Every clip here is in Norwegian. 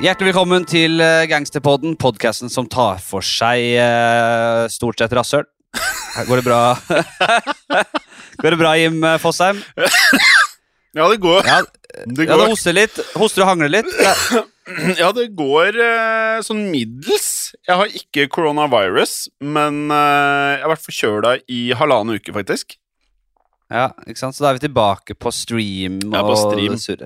Hjertelig velkommen til eh, Gangsterpodden, podkasten som tar for seg eh, stort sett rasshøl. Går det bra? Går det bra, Jim eh, Fosheim? Ja, det går. Ja, Det ja, det hoster litt. Hoster og hangler litt. Ja. ja, det går eh, sånn middels. Jeg har ikke coronavirus, men eh, jeg har vært forkjøla i halvannen uke, faktisk. Ja, ikke sant? Så da er vi tilbake på stream Ja, på stream. og.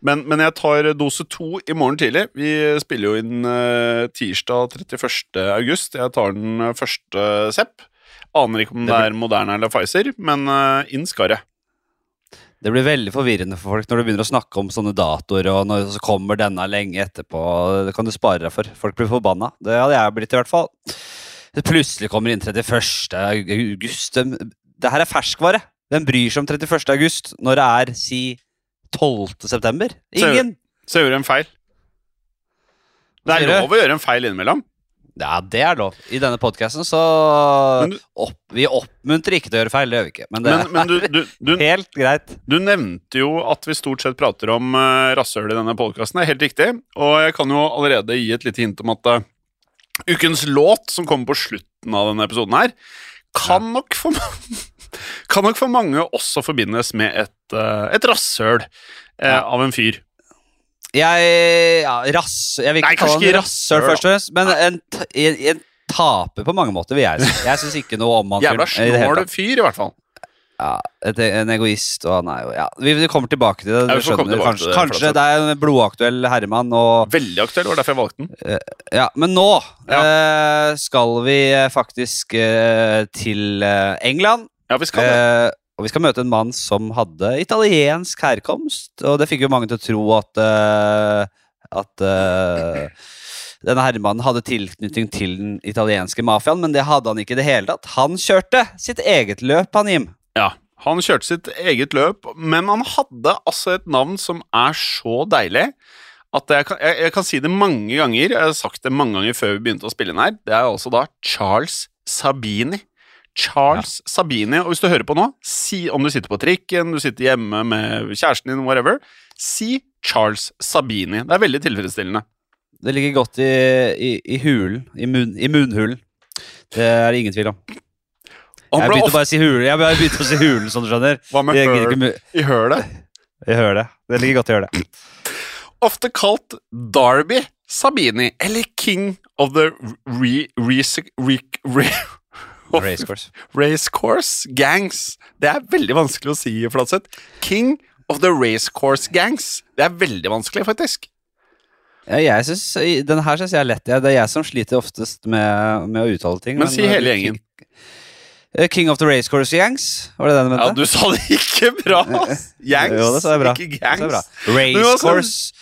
Men, men jeg tar dose to i morgen tidlig. Vi spiller jo inn uh, tirsdag 31. august. Jeg tar den eh, første sepp. Aner ikke om det, Det er Moderna eller Pfizer, men uh, inn skal jeg. Det blir veldig forvirrende for folk når du begynner å snakke om sånne datoer, og når så kommer denne lenge etterpå. Det kan du spare deg for. Folk blir forbanna. Det hadde jeg blitt, i hvert fall. Det plutselig kommer inn 31. august. Det her er ferskvare. Hvem bryr seg om 31. august når det er, si, 12. september? Ingen! Så gjør du en feil. Det er lov å gjøre en feil innimellom. Ja, det er lov. I denne podkasten så du- opp, Vi oppmuntrer ikke til å gjøre feil, det gjør vi ikke. Men det Men, men du, du, du, er helt greit. Du nevnte jo at vi stort sett prater om uh, rasshøl i denne podkasten. Det er helt riktig. Og jeg kan jo allerede gi et lite hint om at uh, ukens låt, som kommer på slutten av denne episoden her, kan, nok, for, kan nok for mange også forbindes med et, uh, et rasshøl eh, Ja. av en fyr. Jeg ja, rass, Jeg vil ikke Nei, kalle han rasshøl først og fremst, men en, en, en taper på mange måter, vil jeg si. Jeg syns ikke noe om han Jævla snål fyr, i hvert fall. Ja, et, en egoist, og han er jo Ja, vi, vi kommer tilbake til det. Ja, skjønner, tilbake kanskje, til det, kanskje det er en blodaktuell herremann, og Veldig aktuell, var derfor jeg valgte den. Ja, men nå eh, skal vi eh, faktisk eh, til eh, England. Ja, vi skal det. Eh, og vi skal møte en mann som hadde italiensk herkomst. Og det fikk jo mange til å tro at eh, At eh, denne herremannen hadde tilknytning til den italienske mafiaen, men det hadde han ikke i det hele tatt. Han kjørte sitt eget løp, han Jim. Ja, han kjørte sitt eget løp, men han hadde altså et navn som er så deilig at jeg kan, jeg, jeg kan si det mange ganger. Jeg har sagt det mange ganger før vi begynte å spille inn her. Det er altså da Charles Sabini. Charles Sabini. Og hvis du hører på nå, si om du sitter på trikken, du sitter hjemme med kjæresten din, whatever, si Charles Sabini. Det er veldig tilfredsstillende. Det ligger godt i, i, i hulen. I, mun, I munnhulen. Det er det ingen tvil om. Jeg begynte bare å si hulen, jeg begynte å si hulen, som du skjønner. Hva med I høl ikke mu- i hølet? hører det. Det ligger godt i hølet. ofte kalt Darby Sabini, eller King of the re, re, re, Racecourse. Racecourse Gangs. Det er veldig vanskelig å si, Flatseth. King of the Racecourse Gangs. Det er veldig vanskelig, faktisk. Ja, jeg synes, Den her syns jeg er lett. Det er jeg som sliter oftest med, med å uttale ting. Men si eh, hele gjengen. eh, King of the Racecourse Gangs, var det det du mente? Ja, du sa det ikke bra! Gangs, Jo, det sa jeg bra. ikke gangs. Racecourse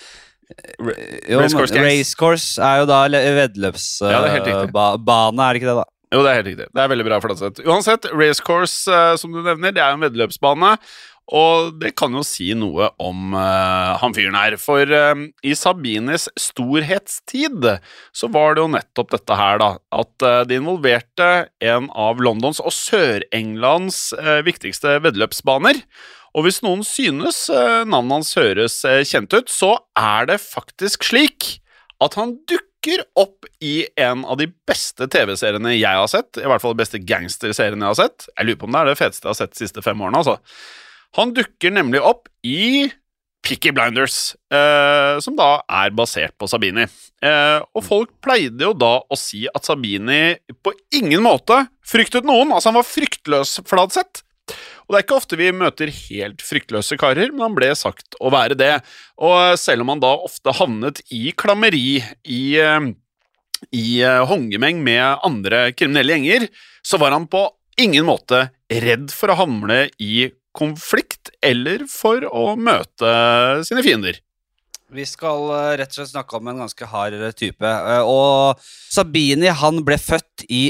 Racecourse men. Racecourse er jo da veddeløpsbane, Ja, det er helt riktig. er det ikke det, da? Jo, det er helt riktig. Det er veldig bra flatsett. Uansett, racecourse, eh, som du nevner, det er en veddeløpsbane. Og det kan jo si noe om eh, han fyren her. For eh, i Sabines storhetstid så var det jo nettopp dette her, da. At eh, det involverte en av Londons og Sør-Englands eh, viktigste veddeløpsbaner. Og hvis noen synes eh, navnet hans høres eh, kjent ut, så er det faktisk slik at han dukker opp i en av de beste TV-seriene jeg har sett. I hvert fall de beste gangsterseriene jeg har sett. Jeg lurer på om det er det feteste jeg har sett de siste fem årene. altså. Han dukker nemlig opp i Picky Blinders, eh, som da er basert på Sabini. Eh, og folk pleide jo da å si at Sabini på ingen måte fryktet noen. Altså, han var fryktløs, Fladseth. Og det er ikke ofte vi møter helt fryktløse karer, men han ble sagt å være det. Og selv om han da ofte havnet i klammeri, i, eh, i eh, håndgemeng med andre kriminelle gjenger, så var han på ingen måte redd for å hamle i konflikt eller for å møte sine fiender. Vi skal eh, rett og slett snakke om en ganske hard eh, type. Eh, og Sabini han ble født i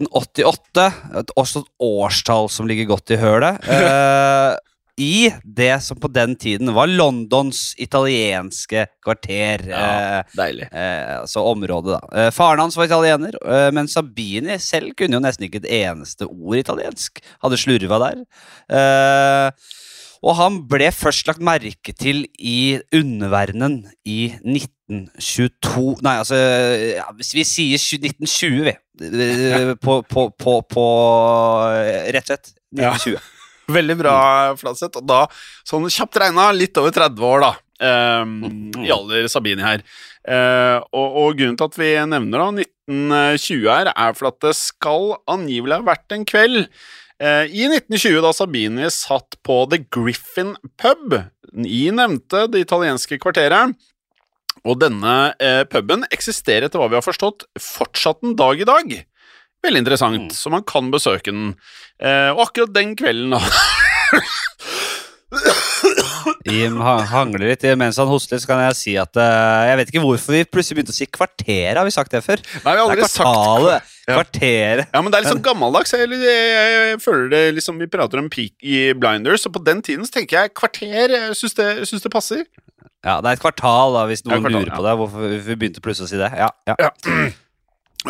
1888, et, også et årstall som ligger godt i hølet. eh, I det som på den tiden var Londons italienske kvarter. Ja, deilig. Eh, altså området, da. Eh, faren hans var italiener, eh, men Sabini selv kunne jo nesten ikke et eneste ord italiensk. Hadde slurva der. Eh, Og han ble først lagt merke til i underverdenen i 1922 Nei, altså ja, vi sier 1920, vi. Eh, På, på, på, på Rett og slett. 1920. Veldig bra, Flatseth. Og da, sånn kjapt regna, litt over 30 år, da. Um, I alder Sabini her. Uh, og, og grunnen til at vi nevner da 1920 her, er for at det skal angivelig ha vært en kveld i 1920 da Sabini satt på The Griffin pub i nevnte det italienske kvarteret. Og denne eh, puben eksisterer etter hva vi har forstått fortsatt en dag i dag. Veldig interessant, Mm. så man kan besøke den. Eh, og akkurat den kvelden, da Jim ha- hangler litt mens han hoster, så kan jeg si at eh, Jeg vet ikke hvorfor vi plutselig begynte å si kvarteret. Har vi sagt det før? Nei, vi har aldri kvartalet. sagt Ja. Kvarteret. Ja, men det er litt sånn gammeldags. Jeg, jeg, jeg føler det liksom Vi prater om peak i Blinders, og på den tiden så tenker jeg kvarter. Jeg syns det, synes det passer. Ja, det er et kvartal, da, hvis noen kvartal, lurer ja. på det. Hvorfor vi begynte plutselig å si det. Ja, ja. Ja.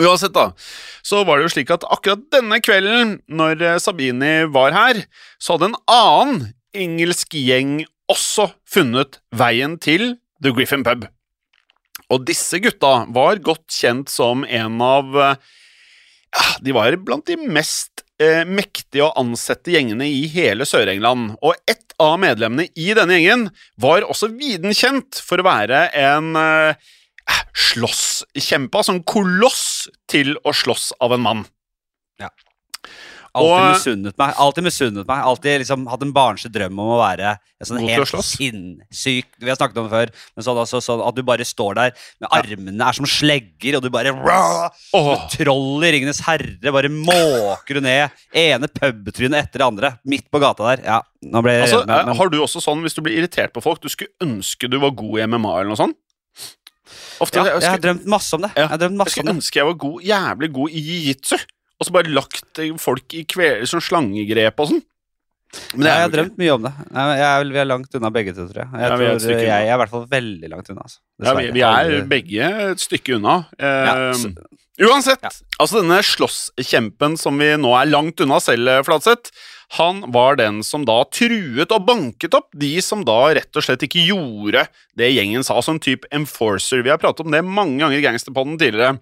Uansett, da, så var det jo slik at akkurat denne kvelden, når eh, Sabini var her, så hadde en annen engelsk gjeng også funnet veien til The Griffin Pub. Og disse gutta var godt kjent som en av eh, ja, De var blant de mest eh, mektige og ansette gjengene i hele Sør-England. Og ett av medlemmene i denne gjengen var også viden kjent for å være en eh, slåsskjempe, altså en koloss til å slåss av en mann. Alltid misunnet meg. Alltid misunnet meg Alltid liksom hatt en barnslig drøm om å være sånn God helt sinnssyk Vi har snakket om det før, men sånn, altså, sånn at du bare står der med armene er som slegger, og du bare rah, oh. Troll i Ringenes herre, bare måker du ned ene pubtrynet etter det andre. Midt på gata der. Ja, nå ble jeg altså, men, eh, men, Har du også sånn hvis du blir irritert på folk, du skulle ønske du var god i MMA eller noe sånt? Ofte, ja, jeg, Jeg har drømt masse om det. Ja, Jeg har jeg om skulle ønske jeg var god, jævlig god i jiu-jitsu, og så bare lagt eh, folk i kveler, som slangegrep og sånn. Men er jeg har ikke- drømt mye om det. Jeg, er, vi er langt unna begge to, tror jeg. Jeg, Ja, er tror, stykke jeg, jeg er i hvert fall veldig langt unna. Altså. Ja, vi, vi er begge et stykke unna. Eh, Ja, uansett, Ja. altså denne slåsskjempen som vi nå er langt unna selv, eh, Flatseth, han var den som da truet og banket opp de som da rett og slett ikke gjorde det gjengen sa, som type enforcer. Vi har pratet om det mange ganger i Gangsterpodden tidligere.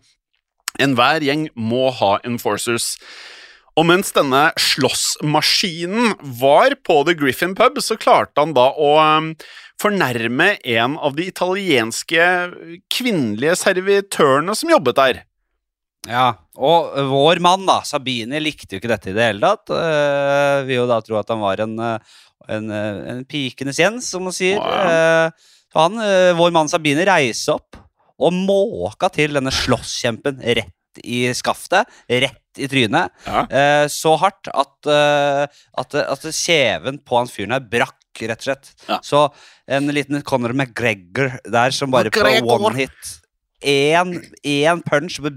Enhver gjeng må ha enforcers. Og mens denne slåssmaskinen var på The Griffin Pub, så klarte han da å um, fornærme en av de italienske kvinnelige servitørene som jobbet der. Ja, og vår mann, da, Sabine, likte jo ikke dette i det hele tatt. Uh, vil jo da tro at han var en, eh, en, eh, en pikenes Jens, som man sier. Wow. Uh, han, uh, vår mann Sabine reiser opp og måka til denne slåsskjempen rett i skaftet, rett i trynet. Ja. Eh, så hardt at, eh, at, at kjeven på han fyren her brakk, rett og slett. Ja. Så en liten Conor McGregor der som bare McGregor. på one hit Én punch bare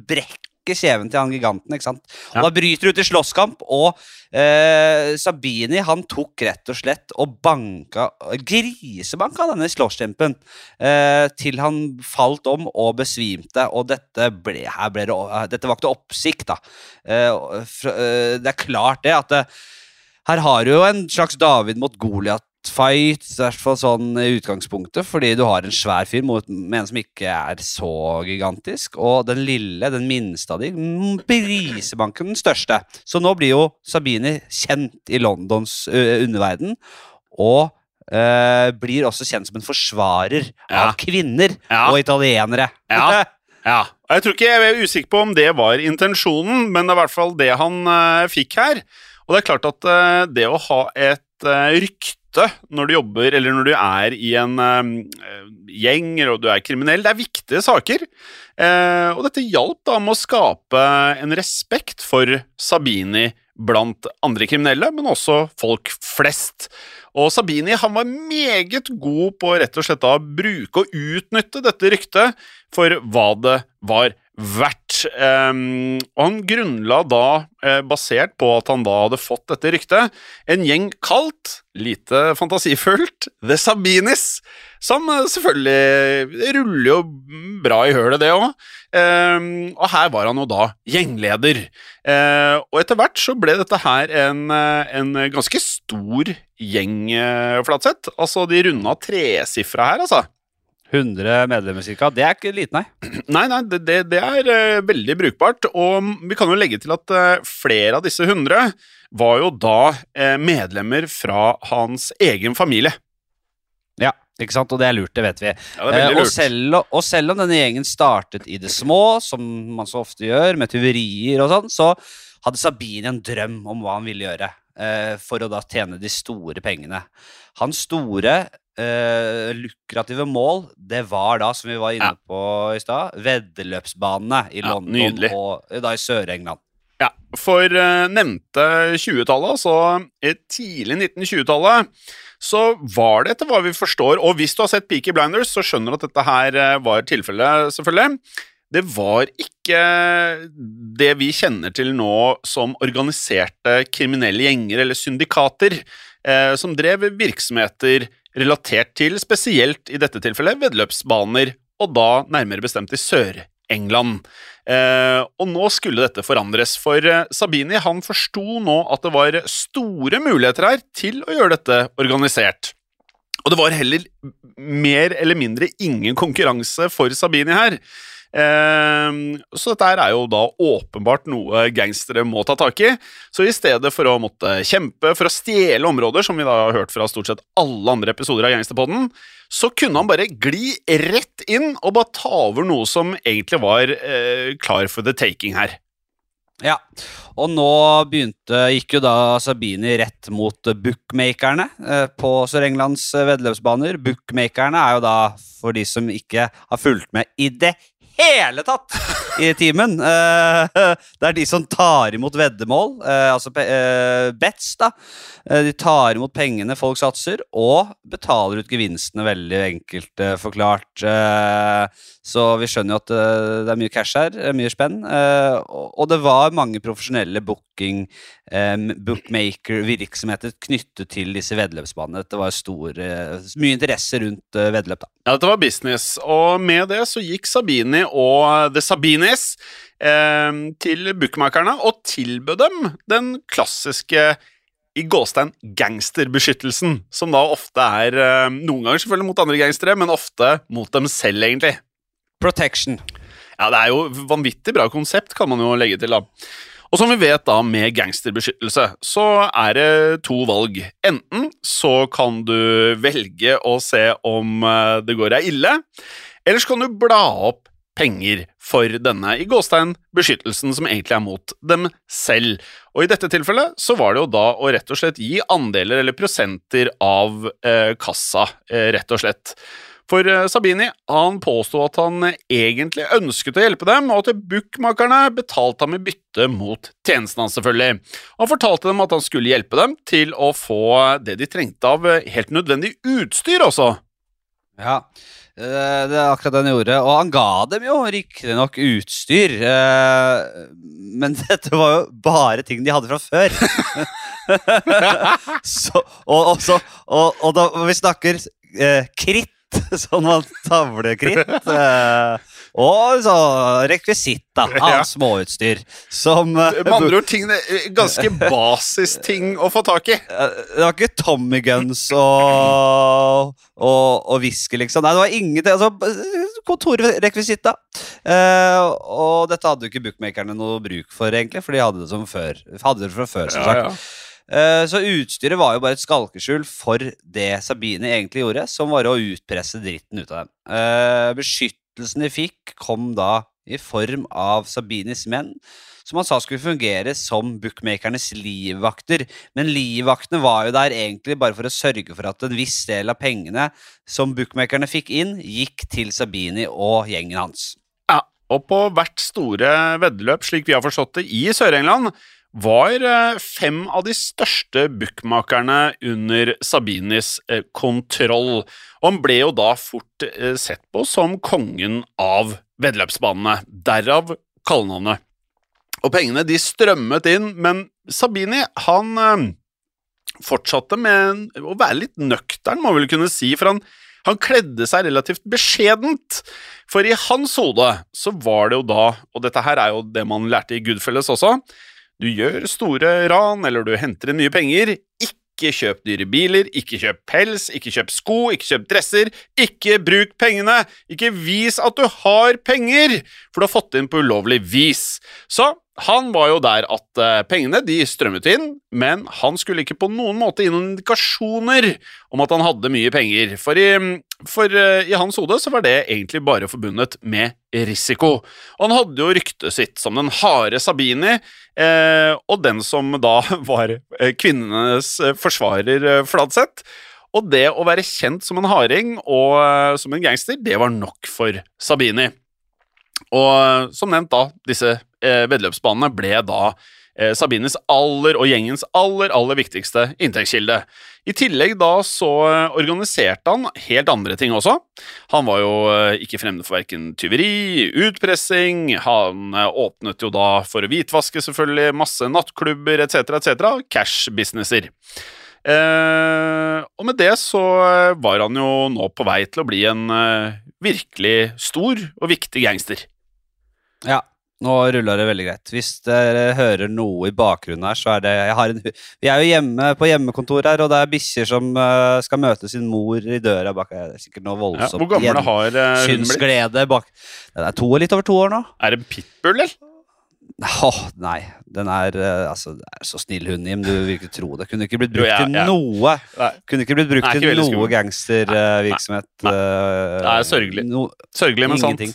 brekker kjeven til han giganten. ikke sant? Ja. Og Da bryter det ut i slåsskamp, og eh, Sabini han tok rett og slett og banka Grisebanka denne slåsskjempen eh, til han falt om og besvimte. Og dette ble, her ble det, dette vakte oppsikt, da. Eh, eh, det er klart det at det, her har du jo en slags David mot Goliat-fight, i hvert fall sånn i utgangspunktet, fordi du har en svær fyr mot med en som ikke er så gigantisk, og den lille, den minste av de, mm, brisebanken den største. Så nå blir jo Sabini kjent i Londons ø, underverden, og eh, blir også kjent som en forsvarer Ja. av kvinner Ja. og italienere. Ja. Ja, Jeg tror ikke jeg er usikker på om det var intensjonen, men det er i hvert fall det han uh, fikk her. Og det er klart at det å ha et eh, rykte når du jobber, eller når du er i en eh, gjeng, eller du er kriminell, det er viktige saker. Eh, og dette hjalp da med å skape en respekt for Sabini blant andre kriminelle, men også folk flest. Og Sabini han var meget god på rett og slett da bruke og utnytte dette ryktet for hva det var verdt. Um, og han grunnla da, eh, basert på at han da hadde fått dette ryktet, en gjeng kalt, lite fantasifullt, The Sabinis, Som eh, selvfølgelig ruller jo bra i hølet, det òg. og her var han jo da gjengleder. Uh, og etter hvert så ble dette her en, eh, en ganske stor gjeng, uh, Flatseth. Altså, de runda tresifra her, altså. 100 medlemmer ca. Det er ikke lite, nei. Nei, nei, det, det, er uh, veldig brukbart. Og vi kan jo legge til at uh, flere av disse 100 var jo da uh, medlemmer fra hans egen familie. Ja, ikke sant? Og det er lurt, det vet vi. Ja, det veldig og, lurt. selv, og selv om denne gjengen startet i det små, som man så ofte gjør, med tyverier og sånn, så hadde Sabine en drøm om hva han ville gjøre for å da tjene de store pengene. Hans store eh, lukrative mål, det var da, som vi var inne Ja. på i stad, veddeløpsbanene i Ja, London nydelig. og eh, da i Sør-England. Ja, for eh, nevnte 20-tallet, altså eh, tidlig 1920-tallet, så var det etter hva vi forstår, og hvis du har sett Peaky Blinders, så skjønner du at dette her eh, var tilfellet, selvfølgelig. Det var ikke det vi kjenner til nå som organiserte kriminelle gjenger eller syndikater, eh, som drev virksomheter relatert til spesielt i dette tilfellet veddeløpsbaner, og da nærmere bestemt i Sør-England. Eh, og nå skulle dette forandres, for eh, Sabini han forsto nå at det var store muligheter her til å gjøre dette organisert. Og det var heller mer eller mindre ingen konkurranse for Sabini her. Eh, så dette er jo da åpenbart noe gangstere må ta tak i. Så i stedet for å måtte kjempe for å stjele områder, som vi da har hørt fra stort sett alle andre episoder av Gangsterpodden, så kunne han bare gli rett inn og bare ta over noe som egentlig var eh, klar for the taking her. Ja, og nå begynte, gikk jo da Sabini rett mot bookmakerne eh, på Sør-Englands eh, veddeløpsbaner. Bookmakerne er jo da, for de som ikke har fulgt med i det hele tatt i timen, eh, det er de som tar imot veddemål, eh, altså eh, bets, da. Eh, de tar imot pengene folk satser, og betaler ut gevinstene, veldig enkelt forklart. Eh, så vi skjønner jo at det er mye cash her, mye spenn. eh, og, det var mange profesjonelle booking, eh, bookmaker-virksomheter knyttet til disse veddeløpsbanene. Det var stor, mye interesse rundt veddeløp, da. Ja, dette var business, og med det så gikk Sabini og The Sabinis eh, til bookmakerne og tilbød dem den klassiske i gåstein gangsterbeskyttelsen, som da ofte er eh, noen ganger selvfølgelig mot andre gangstere, men ofte mot dem selv, egentlig. Protection. Ja, det er jo vanvittig bra konsept, kan man jo legge til, da. Og som vi vet da, med gangsterbeskyttelse, så er det to valg. Enten så kan du velge å se om eh, det går deg ille, eller så kan du bla opp penger for denne i gåstein beskyttelsen som egentlig er mot dem selv. Og i dette tilfellet så var det jo da å rett og slett gi andeler eller prosenter av eh, kassa, eh, rett og slett. For eh, Sabini han påsto at han egentlig ønsket å hjelpe dem, og at bookmakerne betalte ham i bytte mot tjenesten hans, selvfølgelig. Han fortalte dem at han skulle hjelpe dem til å få det de trengte av eh, helt nødvendig utstyr også. Ja, det er akkurat det han gjorde. Og han ga dem jo riktignok utstyr. eh, Men dette var jo bare ting de hadde fra før. så, og, og, så, og, og da vi snakker eh, kritt, sånn man tavlekritt. Eh, og så rekvisitt da, av Ja. småutstyr. Som eh, Med andre ord ting, det- ganske basisting å få tak i. Eh, Det var ikke Tommy Guns og, og, og whisky, liksom. Nei, det var ingenting. Altså, kontorrekvisitt, da. Eh, og dette hadde jo ikke bookmakerne noe bruk for, egentlig, for de hadde det som før. Hadde det fra før, som sagt. Eh, så utstyret var jo bare et skalkeskjul for det Sabine egentlig gjorde, som var å utpresse dritten ut av dem. Eh, beskyttelsen de fikk, kom da i form av Sabinis menn, som han sa skulle fungere som bookmakernes livvakter. Men livvaktene var jo der egentlig bare for å sørge for at en viss del av pengene som bookmakerne fikk inn, gikk til Sabini og gjengen hans. Ja, og på hvert store veddeløp, slik vi har forstått det, i Sør-England, var eh, fem av de største bookmakerne under Sabinis eh, kontroll. Og han ble jo da fort eh, sett på som kongen av veddeløpsbanene, derav kallenavnet. Og pengene de strømmet inn, men Sabini han fortsatte med å være litt nøktern, må vi vel kunne si, for han, Han kledde seg relativt beskjedent, for i hans hode så var det jo da, og dette her er jo det man lærte i Goodfelles også, du gjør store ran eller du henter inn mye penger, ikke kjøp dyre biler, ikke kjøp pels, ikke kjøp sko, ikke kjøp dresser, ikke bruk pengene, ikke vis at du har penger, for du har fått inn på ulovlig vis. Så han var jo der at eh, pengene de strømmet inn, men han skulle ikke på noen måte gi noen indikasjoner om at han hadde mye penger, for i, for eh, i hans hode så var det egentlig bare forbundet med risiko. Og han hadde jo ryktet sitt som den harde Sabini, eh, og den som da var eh, kvinnenes forsvarer Fladseth. Og det å være kjent som en harding og som en gangster, det var nok for Sabini. Og som nevnt, da, disse veddeløpsbanene ble da eh, Sabinis aller og gjengens aller, aller viktigste inntektskilde. I tillegg da så eh, organiserte han helt andre ting også. Han var jo eh, ikke fremmed for verken tyveri, utpressing, han eh, åpnet jo da for å hvitvaske, selvfølgelig, masse nattklubber etc., etc., cash-businesser. Eh, og med det så eh, var han jo nå på vei til å bli en eh, virkelig stor og viktig gangster. Ja, nå ruller det veldig greit. Hvis dere hører noe i bakgrunnen her, så er det jeg har en, Vi er jo hjemme på hjemmekontor her, og det er bikkjer som uh, skal møte sin mor i døra bak her. Det er sikkert noe Ja, voldsomt hvor gammel har hunden blitt? bak Den er to, litt over to år nå. Er det en pitbull, eller? Åh, nei. Den er uh, altså, det er så snill hund, Jim. Du vil ikke tro det. Kunne ikke blitt Jo, brukt ja. til noe. Nei. Kunne ikke blitt brukt Nei, ikke til noe gangstervirksomhet. Eh, Det er sørgelig. No, Sørgelig, men sant. Ingenting.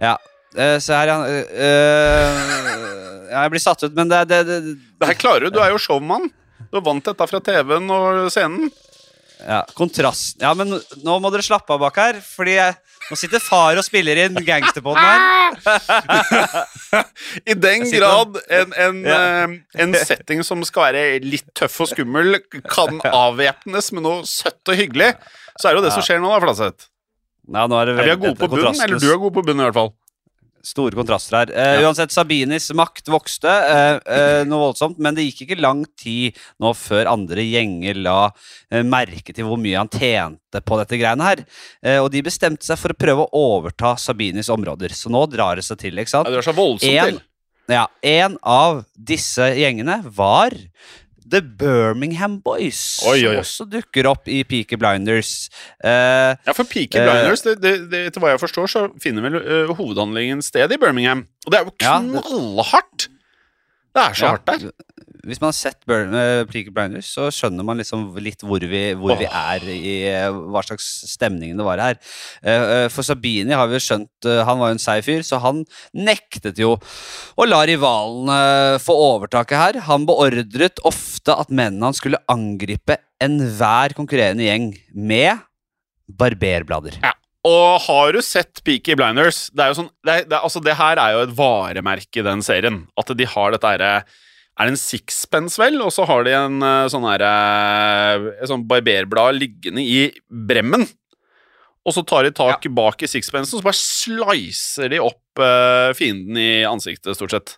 Ja. Eh, se her, ja. Uh, ja, jeg blir satt ut, men det, det, det Det her klarer du. Du er jo showmann. Du har vant dette fra TV-en og scenen. ja, Kontrast Ja, men nå må dere slappe av bak her, fordi jeg, nå sitter far og spiller inn gangsterpoden her. I den grad en, en, Ja. en setting som skal være litt tøff og skummel, kan avvæpnes med noe søtt og hyggelig, så er det jo det som skjer nå, da, Flatseth. Ja, nå er det vi er gode på bunnen, eller du er god på bunnen, i hvert fall. Store kontraster her. Eh, Ja. Uansett, Sabinis makt vokste eh, eh, noe voldsomt, men det gikk ikke lang tid nå før andre gjenger la eh, merke til hvor mye han tjente på dette greiene her. Eh, og de bestemte seg for å prøve å overta Sabinis områder. Så nå drar det seg til, ikke sant? Ja, det drar seg voldsomt En- til. Ja, En av disse gjengene var The Birmingham Boys, Oi, oi, oi. som også dukker opp i Peaky Blinders. Uh, Ja, for Peaky uh, Blinders, det, det, det, etter hva jeg forstår, så finner vel uh, hovedhandlingen sted i Birmingham. Og det er jo knallhardt! Det er så Ja, hardt der. Hvis man har sett uh, Peaky Blinders, så skjønner man liksom litt hvor vi, hvor vi er i eh, hva slags stemning det var her. Eh, eh, for Sabini har vi skjønt eh, Han var jo en seig fyr, så han nektet jo å la rivalene få overtaket her. Han beordret ofte at mennene hans skulle angripe enhver konkurrerende gjeng med barberblader. Og har du sett Peaky Blinders? Det er jo sånn, det, det, altså det her er jo et varemerke i den serien. At de har dette herre Er det en sixpence, vel? Og så har de en eh, sånn herre Et sånn barberblad liggende i bremmen. Og så tar de tak bak i sixpencen, og så bare slicer de opp uh, fienden i ansiktet, stort sett.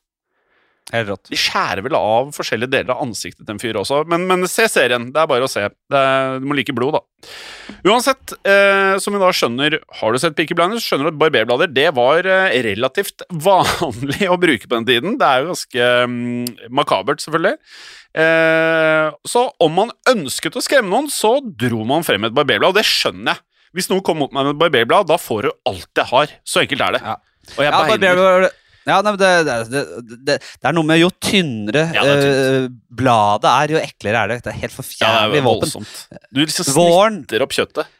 Helt rått. De skjærer vel av forskjellige deler av ansiktet til en fyr også, men, men se serien. Det er bare å se. Det er, du må like blod, da. Uansett, eh, som vi da skjønner, har du sett Peaky Blinders, skjønner du at barberblader det var eh, relativt vanlig å bruke på den tiden. Det er jo ganske mm, makabert, selvfølgelig. Eh, så om man ønsket å skremme noen, så dro man frem et barberblad, og det skjønner jeg. Hvis noen kommer mot meg med et barberblad, da får du alt jeg har. Så enkelt er det. Ja. Og jeg Ja, beiner. Ja nei, det, det, det, det, er noe med jo tynnere Ja, det eh, bladet er, jo eklere er det. Det er helt Ja, forferdelig er våpen. Du liksom Våren, snitter opp kjøttet.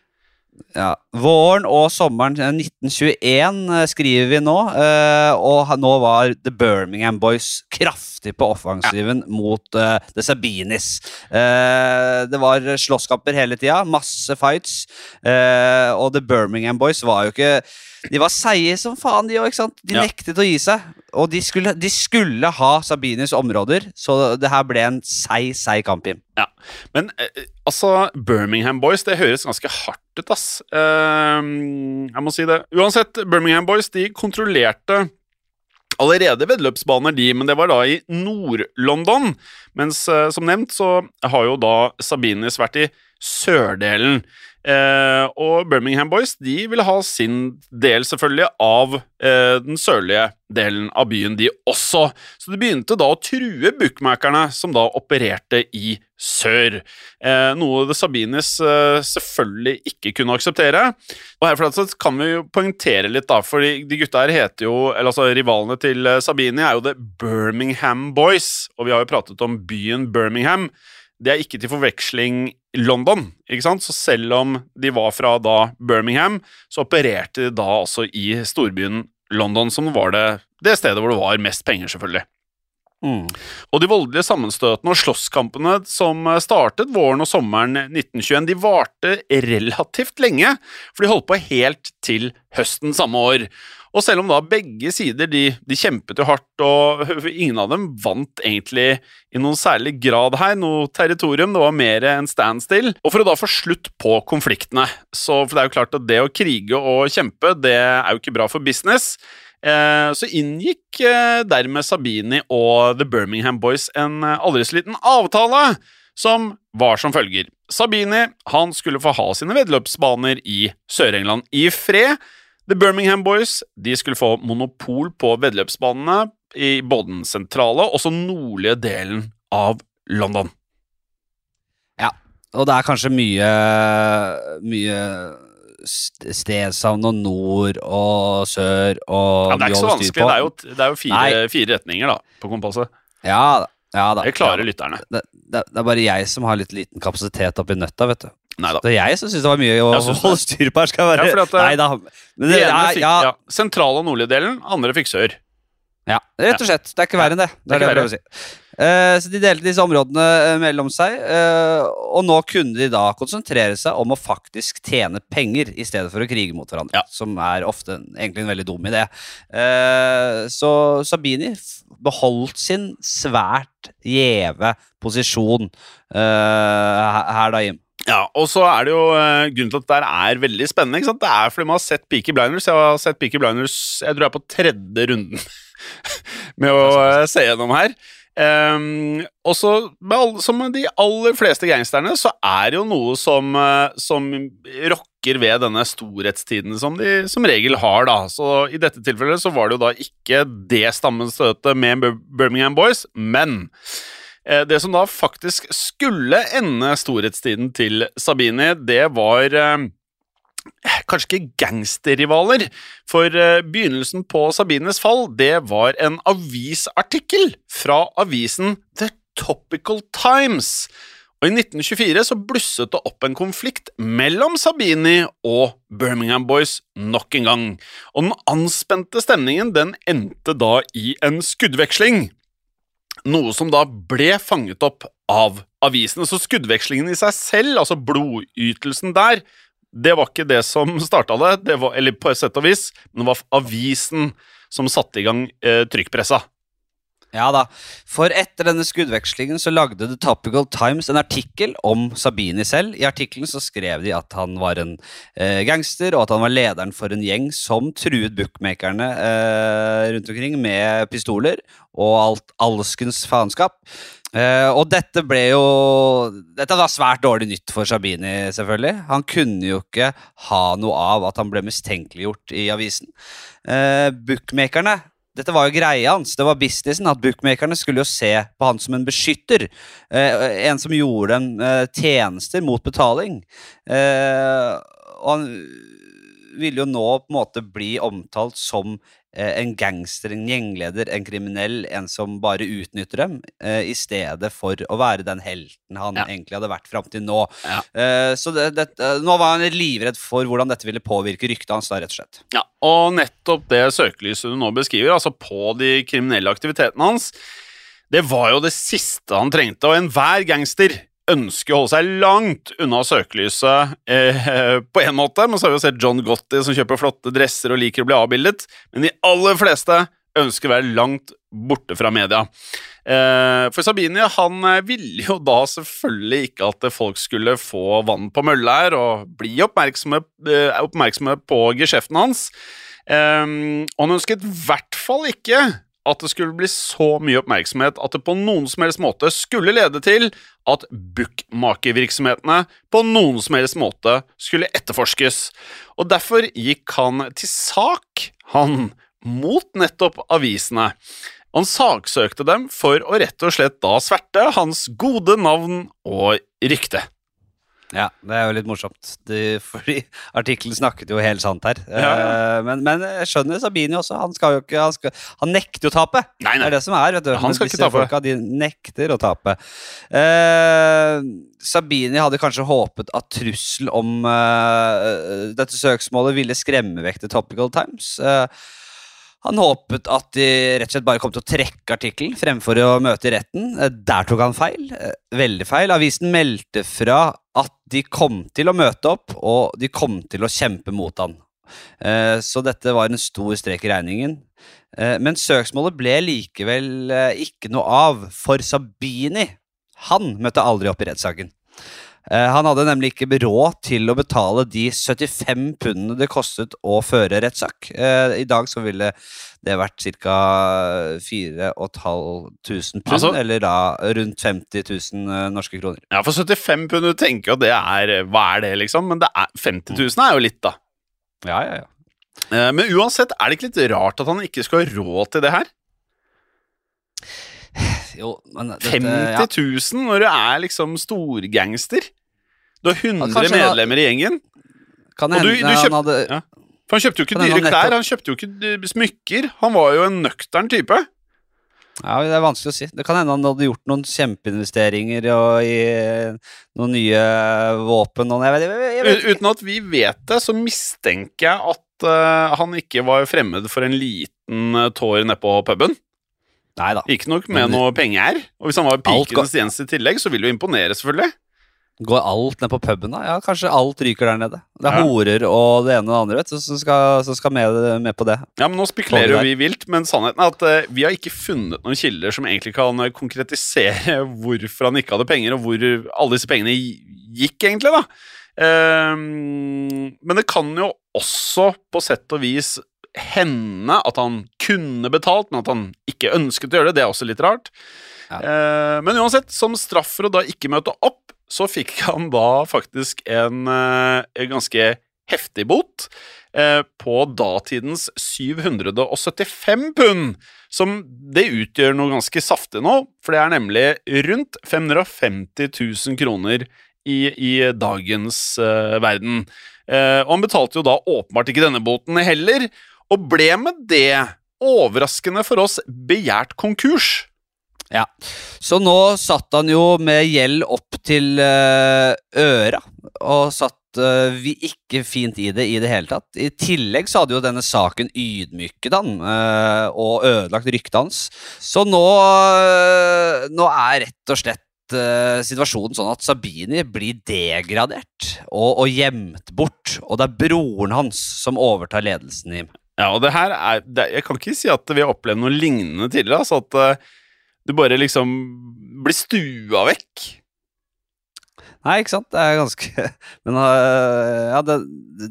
Ja, våren og sommeren eh, 1921 eh, skriver vi nå, eh, og nå var The Birmingham Boys kraftig på offensiven mot eh, The Sabinis. Eh, det var slåsskamper hele tida, masse fights, eh, og The Birmingham Boys var jo ikke De var seige som faen, de òg, ikke sant? De Ja. nektet å gi seg. Og de skulle, de skulle ha Sabines områder, så det her ble en seig, seig kamp, Jim. Men eh, altså, Birmingham Boys, det høres ganske hardt ut, ass. Uh, jeg må si det. Uansett, Birmingham Boys de kontrollerte allerede veddeløpsbaner, de, men det var da i Nord-London. Mens eh, som nevnt så har jo da Sabines vært i sørdelen. Eh, og Birmingham Boys de ville ha sin del, selvfølgelig, av eh, den sørlige delen av byen, de også. Så de begynte da å true bookmakerne som da opererte i sør. Eh, noe det Sabinis eh, selvfølgelig ikke kunne akseptere. Og herfra kan vi jo poengtere litt, da, for de gutta her heter jo eller altså Rivalene til eh, Sabini er jo The Birmingham Boys, og vi har jo pratet om byen Birmingham. Det er ikke til forveksling London, ikke sant? Så selv om de var fra da Birmingham, så opererte de da altså i storbyen London, som var det, det stedet hvor det var mest penger, selvfølgelig. Mm. Og de voldelige sammenstøtene og slåsskampene som startet våren og sommeren 1921, de varte relativt lenge, for de holdt på helt til høsten samme år. Og selv om da begge sider de, de kjempet jo hardt, og ingen av dem vant egentlig i noen særlig grad her, noe territorium, det var mer en standstill. Og for å da få slutt på konfliktene, så for det er jo klart at det å krige og kjempe, det er jo ikke bra for business. Eh, så inngikk eh, dermed Sabini og The Birmingham Boys en eh, aldri så liten avtale, som var som følger. Sabini han skulle få ha sine veddeløpsbaner i Sør-England i fred. The Birmingham Boys de skulle få monopol på veddeløpsbanene i både den sentrale og så nordlige delen av London. Ja, og det er kanskje mye Mye stedsavn og nord og sør og Ja, det er ikke så vanskelig. Det er jo, det er jo fire, fire retninger da, på kompasset. Ja. Ja, da. Det klarer ja, lytterne. det, det, det er bare jeg som har litt liten kapasitet oppi nøtta, vet du. Neida. Det er jeg som syns det var mye å holde styr på her. Skal være Ja, at det- Nei. Men De det, ene fikk ja, sentrale og nordlige delen, andre fikk sør. ja, rett og slett. Det er ikke verre enn det. Det er det jeg prøver å si. Eh, så de delte disse områdene eh, mellom seg, eh, og nå kunne de da konsentrere seg om å faktisk tjene penger i stedet for å krige mot hverandre, Ja. som er ofte en- egentlig en veldig dum idé. Eh, så Sabini beholdt sin svært gjeve posisjon her da, Jim. Ja, og så er det jo grunnen til at det der er veldig spennende. ikke sant? Det er fordi man har sett Peaky Blinders. Jeg har sett Peaky Blinders jeg tror jeg er på tredje runden med å se gjennom her. Ehm, og så, som med de aller fleste gangsterne, så er det jo noe som, eh, som rokker ved denne storhetstiden som de som regel har, da. Så i dette tilfellet så var det jo da ikke det stammenstøtet med Birmingham Boys, men Eh, Det som da faktisk skulle ende storhetstiden til Sabini, det var eh, kanskje ikke gangsterrivaler, for eh, begynnelsen på Sabines fall, det var en avisartikkel fra avisen The Topical Times. Og I 1924 så blusset det opp en konflikt mellom Sabini og Birmingham Boys nok en gang. Og den anspente stemningen den endte da i en skuddveksling. Noe som da ble fanget opp av avisene. Så skuddvekslingen i seg selv, altså blodytelsen der, det var ikke det som starta det, det var, eller på et sett og vis, men det var avisen som satte i gang eh, trykkpressa. Ja da, for etter denne skuddvekslingen så lagde The Topical Times en artikkel om Sabini selv. I artikkelen så skrev de at han var en eh, gangster, og at han var lederen for en gjeng som truet bookmakerne eh, rundt omkring med pistoler og alt alskens faenskap. Eh, og dette ble jo Dette var svært dårlig nytt for Sabini, selvfølgelig. Han kunne jo ikke ha noe av at han ble mistenkeliggjort i avisen. Uh, bookmakerne dette var jo greia hans, det var businessen. At bookmakerne skulle jo se på han som en beskytter. Uh, en som gjorde dem tjenester mot betaling. Og han ville jo nå på en måte bli omtalt som eh, en gangster, en gjengleder, en kriminell, en som bare utnytter dem, eh, i stedet for å være den helten han Ja. egentlig hadde vært fram til nå. Ja. Eh, så det, det, nå var han livredd for hvordan dette ville påvirke ryktet hans, da, rett og slett. Ja, og nettopp det søkelyset du nå beskriver, altså på de kriminelle aktivitetene hans, det var jo det siste han trengte, og enhver gangster ønsker å holde seg langt unna søkelyset eh, på en måte, men så har vi jo sett John Gotti som kjøper flotte dresser og liker å bli avbildet, men de aller fleste ønsker å være langt borte fra media. Eh, for Sabini han eh, ville jo da selvfølgelig ikke at folk skulle få vann på mølla her og bli oppmerksomme, eh, oppmerksomme på geskjeften hans. Og han ønsket i hvert fall ikke at det skulle bli så mye oppmerksomhet at det på noen som helst måte skulle lede til at bookmakervirksomhetene på noen som helst måte skulle etterforskes. Og derfor gikk han til sak, han, mot nettopp avisene. Han saksøkte dem for å rett og slett da sverte hans gode navn og rykte. Ja, det er jo litt morsomt. De, fordi artikkelen snakket jo helt sant her. Ja, ja. Eh, Men, men jeg skjønner Sabini også. Han skal jo ikke Han, skal, han nekter å tape. Nei, Det er det som er. vet du Han skal Disse ikke tape. Folka, de nekter å tape. Eh, Sabini hadde kanskje håpet at trussel om eh, dette søksmålet ville skremme vekk The Topical Times. Eh, han håpet at de rett og slett bare kom til å trekke artikkelen fremfor å møte i retten. Eh, Der tok han feil. Eh, Veldig feil. Avisen meldte fra at de kom til å møte opp, og de kom til å kjempe mot han. Eh, Så dette var en stor strek i regningen. Men søksmålet ble likevel ikke noe av, for Sabini han møtte aldri opp i rettssaken. Eh, Han hadde nemlig ikke råd til å betale de 75 pundene det kostet å føre rettssak. Eh, I dag så ville det vært ca. 4500 pund, Altså- eller da rundt 50 000 eh, norske kroner. Ja, for 75 pund, du tenker jo det er Hva er det, liksom? Men det er, 50 000 er jo litt, da. Ja, ja, ja. Men uansett, er det ikke litt rart at han ikke skal ha råd til det her? Jo, men dette, 50 ja. 000 når du er liksom storgangster? Du har 100 kanskje medlemmer i gjengen. Kan Og du- du kjøpt, han hadde Ja. For han kjøpte jo ikke dyre klær, han kjøpte jo ikke eh, smykker. Han var jo en nøktern type. Ja, Det er vanskelig å si. Det kan hende han hadde gjort noen kjempeinvesteringer og i noen nye våpen og jeg vet, jeg, vet Uten at vi vet det, så mistenker jeg at uh, han ikke var fremmed for en liten tår nede på puben. Nei da. Ikke nok med noe penger. Og hvis han var pikenes tjeneste i tillegg, så vil jo imponere, selvfølgelig. Går alt ned på puben, da? Ja, kanskje alt ryker der nede. Det er Ja. horer og det ene og det andre vet du, som skal, som skal med, med på det. Ja, men Nå spekulerer jo vi vi vilt, men sannheten er at uh, vi har ikke funnet noen kilder som egentlig kan eh, konkretisere hvorfor han ikke hadde penger, og hvor alle disse pengene gikk, egentlig. da. Um, men det kan jo også på sett og vis hende at han kunne betalt, men at han ikke ønsket å gjøre det. Det er også litt rart. Ja. Eh, men uansett, som straff for å da ikke møte opp, så fikk han da faktisk en, eh, en ganske heftig bot eh, på datidens 775 pund. Som det utgjør noe ganske saftig nå, for det er nemlig rundt 550 000 kroner i, i dagens eh, verden. Eh, og han betalte jo da åpenbart ikke denne boten heller, og ble med det, overraskende for oss, begjært konkurs. Ja. Så nå satt han jo med gjeld opp til eh, øra, og satt eh, vi ikke fint i det i det hele tatt. I tillegg så hadde jo denne saken ydmyket han eh, og ødelagt ryktet hans. Så nå, nå er rett og slett situasjonen sånn at Sabini blir degradert og, og gjemt bort, og det er broren hans som overtar ledelsen i Ja, og det her er det, Jeg kan ikke si at vi har opplevd noe lignende tidligere. Altså at uh, du bare liksom blir stua vekk. Nei, ikke sant? Det er ganske Men uh, ja, det,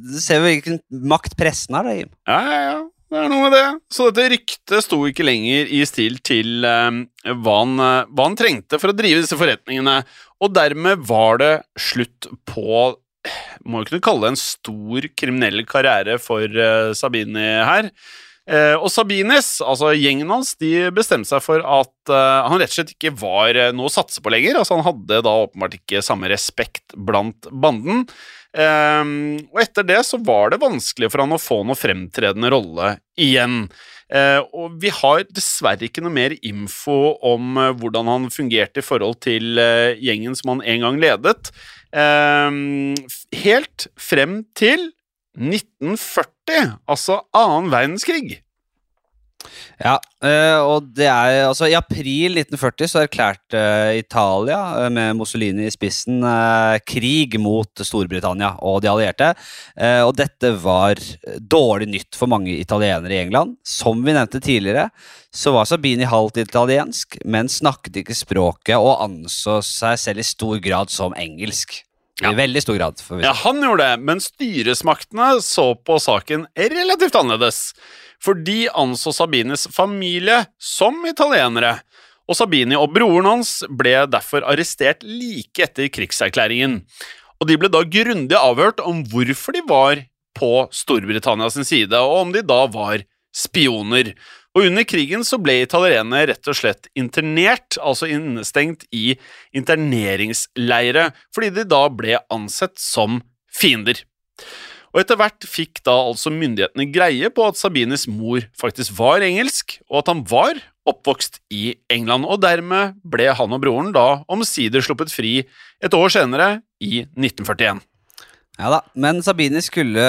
du ser jo hvilken makt pressen har, da, Jim. Ja, ja, ja. Det er noe med det. Så dette ryktet sto ikke lenger i stil til eh, hva, han, hva han trengte for å drive disse forretningene. Og dermed var det slutt på Må jo kunne kalle det en stor kriminell karriere for uh, Sabini her. Uh, og Sabines, altså gjengen hans, de bestemte seg for at uh, han rett og slett ikke var noe å satse på lenger. Altså Han hadde da åpenbart ikke samme respekt blant banden. Um, og etter det så var det vanskelig for han å få noe fremtredende rolle igjen. Uh, og vi har dessverre ikke noe mer info om hvordan han fungerte i forhold til gjengen som han en gang ledet. Ehm, helt frem til 1940, altså annen verdenskrig. Ja, øh, og det er altså I april 1940 så erklærte Italia, øh, med Mussolini i spissen, øh, krig mot Storbritannia og de allierte. Eh, og dette var dårlig nytt for mange italienere i England. Som vi nevnte tidligere, så var Sabini halvt italiensk, men snakket ikke språket og anså seg selv i stor grad som engelsk. I veldig stor grad. Ja, han gjorde det, men styresmaktene så på saken relativt annerledes. For de anså Sabines familie som italienere. Og Sabini og broren hans ble derfor arrestert like etter krigserklæringen. Og de ble da grundig avhørt om hvorfor de var på Storbritannias side, og om de da var spioner. Og under krigen så ble italienerne rett og slett internert, altså innestengt i interneringsleire, fordi de da ble ansett som fiender. Og etter hvert fikk da altså myndighetene greie på at Sabines mor faktisk var engelsk, og at han var oppvokst i England, og dermed ble han og broren da omsider sluppet fri et år senere, i 1941. Ja da, Men Sabini skulle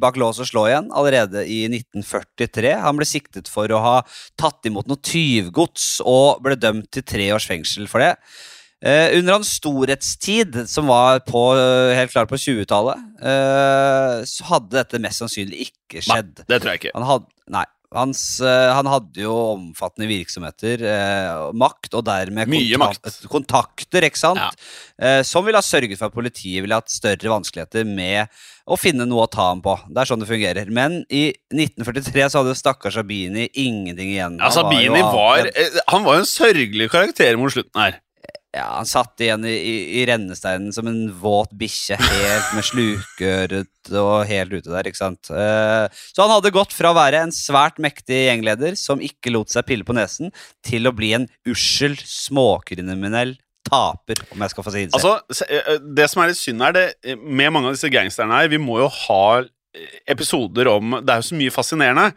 bak lås og slå igjen allerede i 1943. Han ble siktet for å ha tatt imot noe tyvgods og ble dømt til tre års fengsel for det. Eh, under hans storhetstid, som var på, eh, helt klart på 20-tallet, eh, så hadde dette mest sannsynlig ikke skjedd. Nei, Det tror jeg ikke. Han hadde, nei, hans, eh, han hadde jo omfattende virksomheter, eh, makt, og dermed Mye makt. kontakter, ikke sant? Ja. Eh, som ville ha sørget for at politiet ville hatt større vanskeligheter med å finne noe å ta ham på. Det er sånn det fungerer. Men i 1943 så hadde stakkars Sabini ingenting igjen. Ja, Sabini var var eh, Han var jo en sørgelig karakter mot slutten her. Ja, Han satt igjen i, i, i rennesteinen som en våt bikkje, helt med slukøret og helt ute der, ikke sant. Eh, Så han hadde gått fra å være en svært mektig gjengleder som ikke lot seg pille på nesen, til å bli en ussel, småkriminell taper, om jeg skal få si det. Altså, eh, Det som er litt synd her, det, eh, med mange av disse gangsterne her Vi må jo ha eh, episoder om Det er jo så mye fascinerende.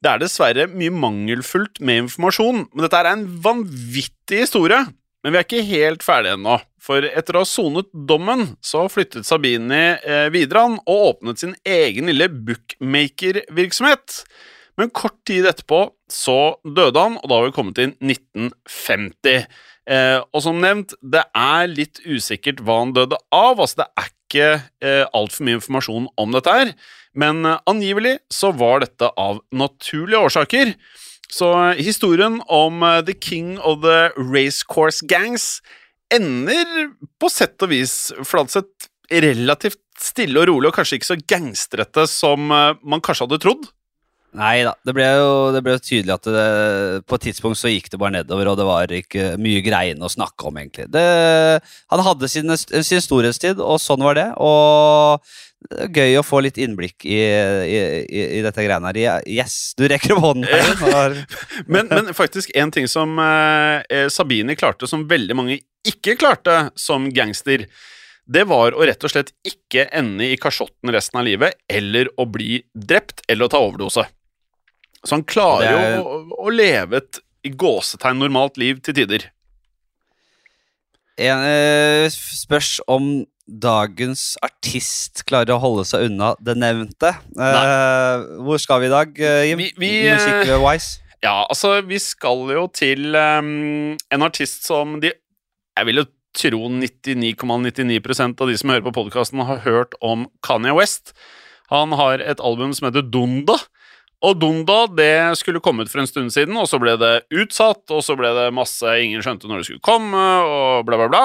Det er dessverre mye mangelfullt med informasjon, men dette er en vanvittig historie. Men vi er ikke helt ferdige ennå. For etter å ha sonet dommen, så flyttet Sabini eh, videre han og åpnet sin egen lille bookmaker-virksomhet. Men kort tid etterpå så døde han, og da har vi kommet til 1950. Eh, og som nevnt, det er litt usikkert hva han døde av. Altså, det er ikke eh, altfor mye informasjon om dette her. Men eh, angivelig så var dette av naturlige årsaker. Så eh, historien om eh, The King of the Racecourse Gangs ender på sett og vis Fladseth relativt stille og rolig, og kanskje ikke så gangstrete som eh, man kanskje hadde trodd. Nei da, det ble jo det ble tydelig at det, på et tidspunkt så gikk det bare nedover, og det var ikke mye greiene å snakke om, egentlig. Det, han hadde sin, sin storhetstid, og sånn var det. Og det er gøy å få litt innblikk i, i, i, i dette greiene her. Yes, du rekker opp hånden. Her, Men, men faktisk en ting som eh, Sabine klarte, som veldig mange ikke klarte som gangster, det var å rett og slett ikke ende i kasjotten resten av livet, eller å bli drept, eller å ta overdose. Så han klarer er- jo å, å leve et i gåsetegn normalt liv til tider. En, eh, spørs om dagens artist klarer å holde seg unna det nevnte. Eh, hvor skal vi i dag, eh, Jim? Vi- vi, Musikk-wise? Ja, altså, vi skal jo til um, en artist som de Jeg vil jo tro 99,99% av de som hører på podkasten, har hørt om Kanye West. Han har et album som heter Donda. Og Donda det skulle kommet for en stund siden, og så ble det utsatt, og så ble det masse Ingen skjønte når det skulle komme, og bla, bla, bla.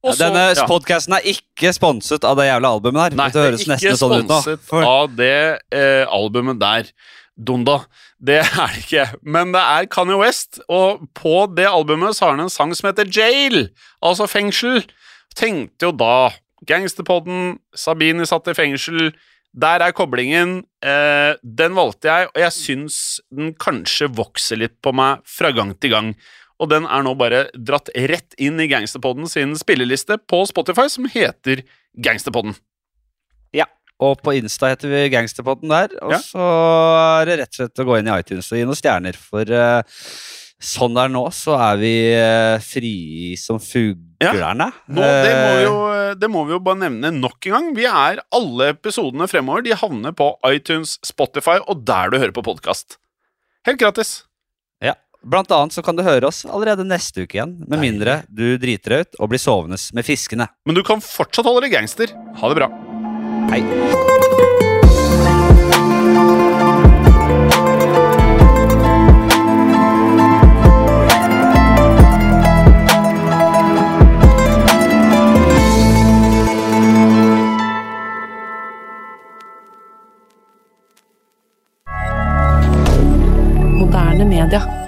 Så- Denne ja. podcasten er ikke sponset av det jævla albumet her. Nei, det høres det er ikke sånn sponset For- av det eh, albumet der. Donda. Det er det ikke. Men det er Kanye West, og på det albumet så har han en sang som heter Jail, altså fengsel. Tenkte jo da Gangsterpodden, Sabini satt i fengsel. Der er koblingen. Eh, den valgte jeg, og jeg syns den kanskje vokser litt på meg fra gang til gang. Og den er nå bare dratt rett inn i Gangsterpodden sin spilleliste på Spotify, som heter Gangsterpodden. Ja, Og på Insta heter vi Gangsterpodden der. Og Ja. så er det rett og slett å gå inn i iTunes og gi noen stjerner. For eh, sånn det er nå, så er vi eh, fri som fuglerne. Nå, det, må vi Eh, jo, det må vi jo bare nevne nok en gang. Vi er Alle episodene fremover De havner på iTunes, Spotify og der du hører på podkast. Helt gratis. ja. Blant annet så kan du høre oss allerede neste uke igjen. Med mindre du driter deg ut og blir sovende med fiskene. Men du kan fortsatt holde deg gangster. Ha det bra. Hei. moderne media.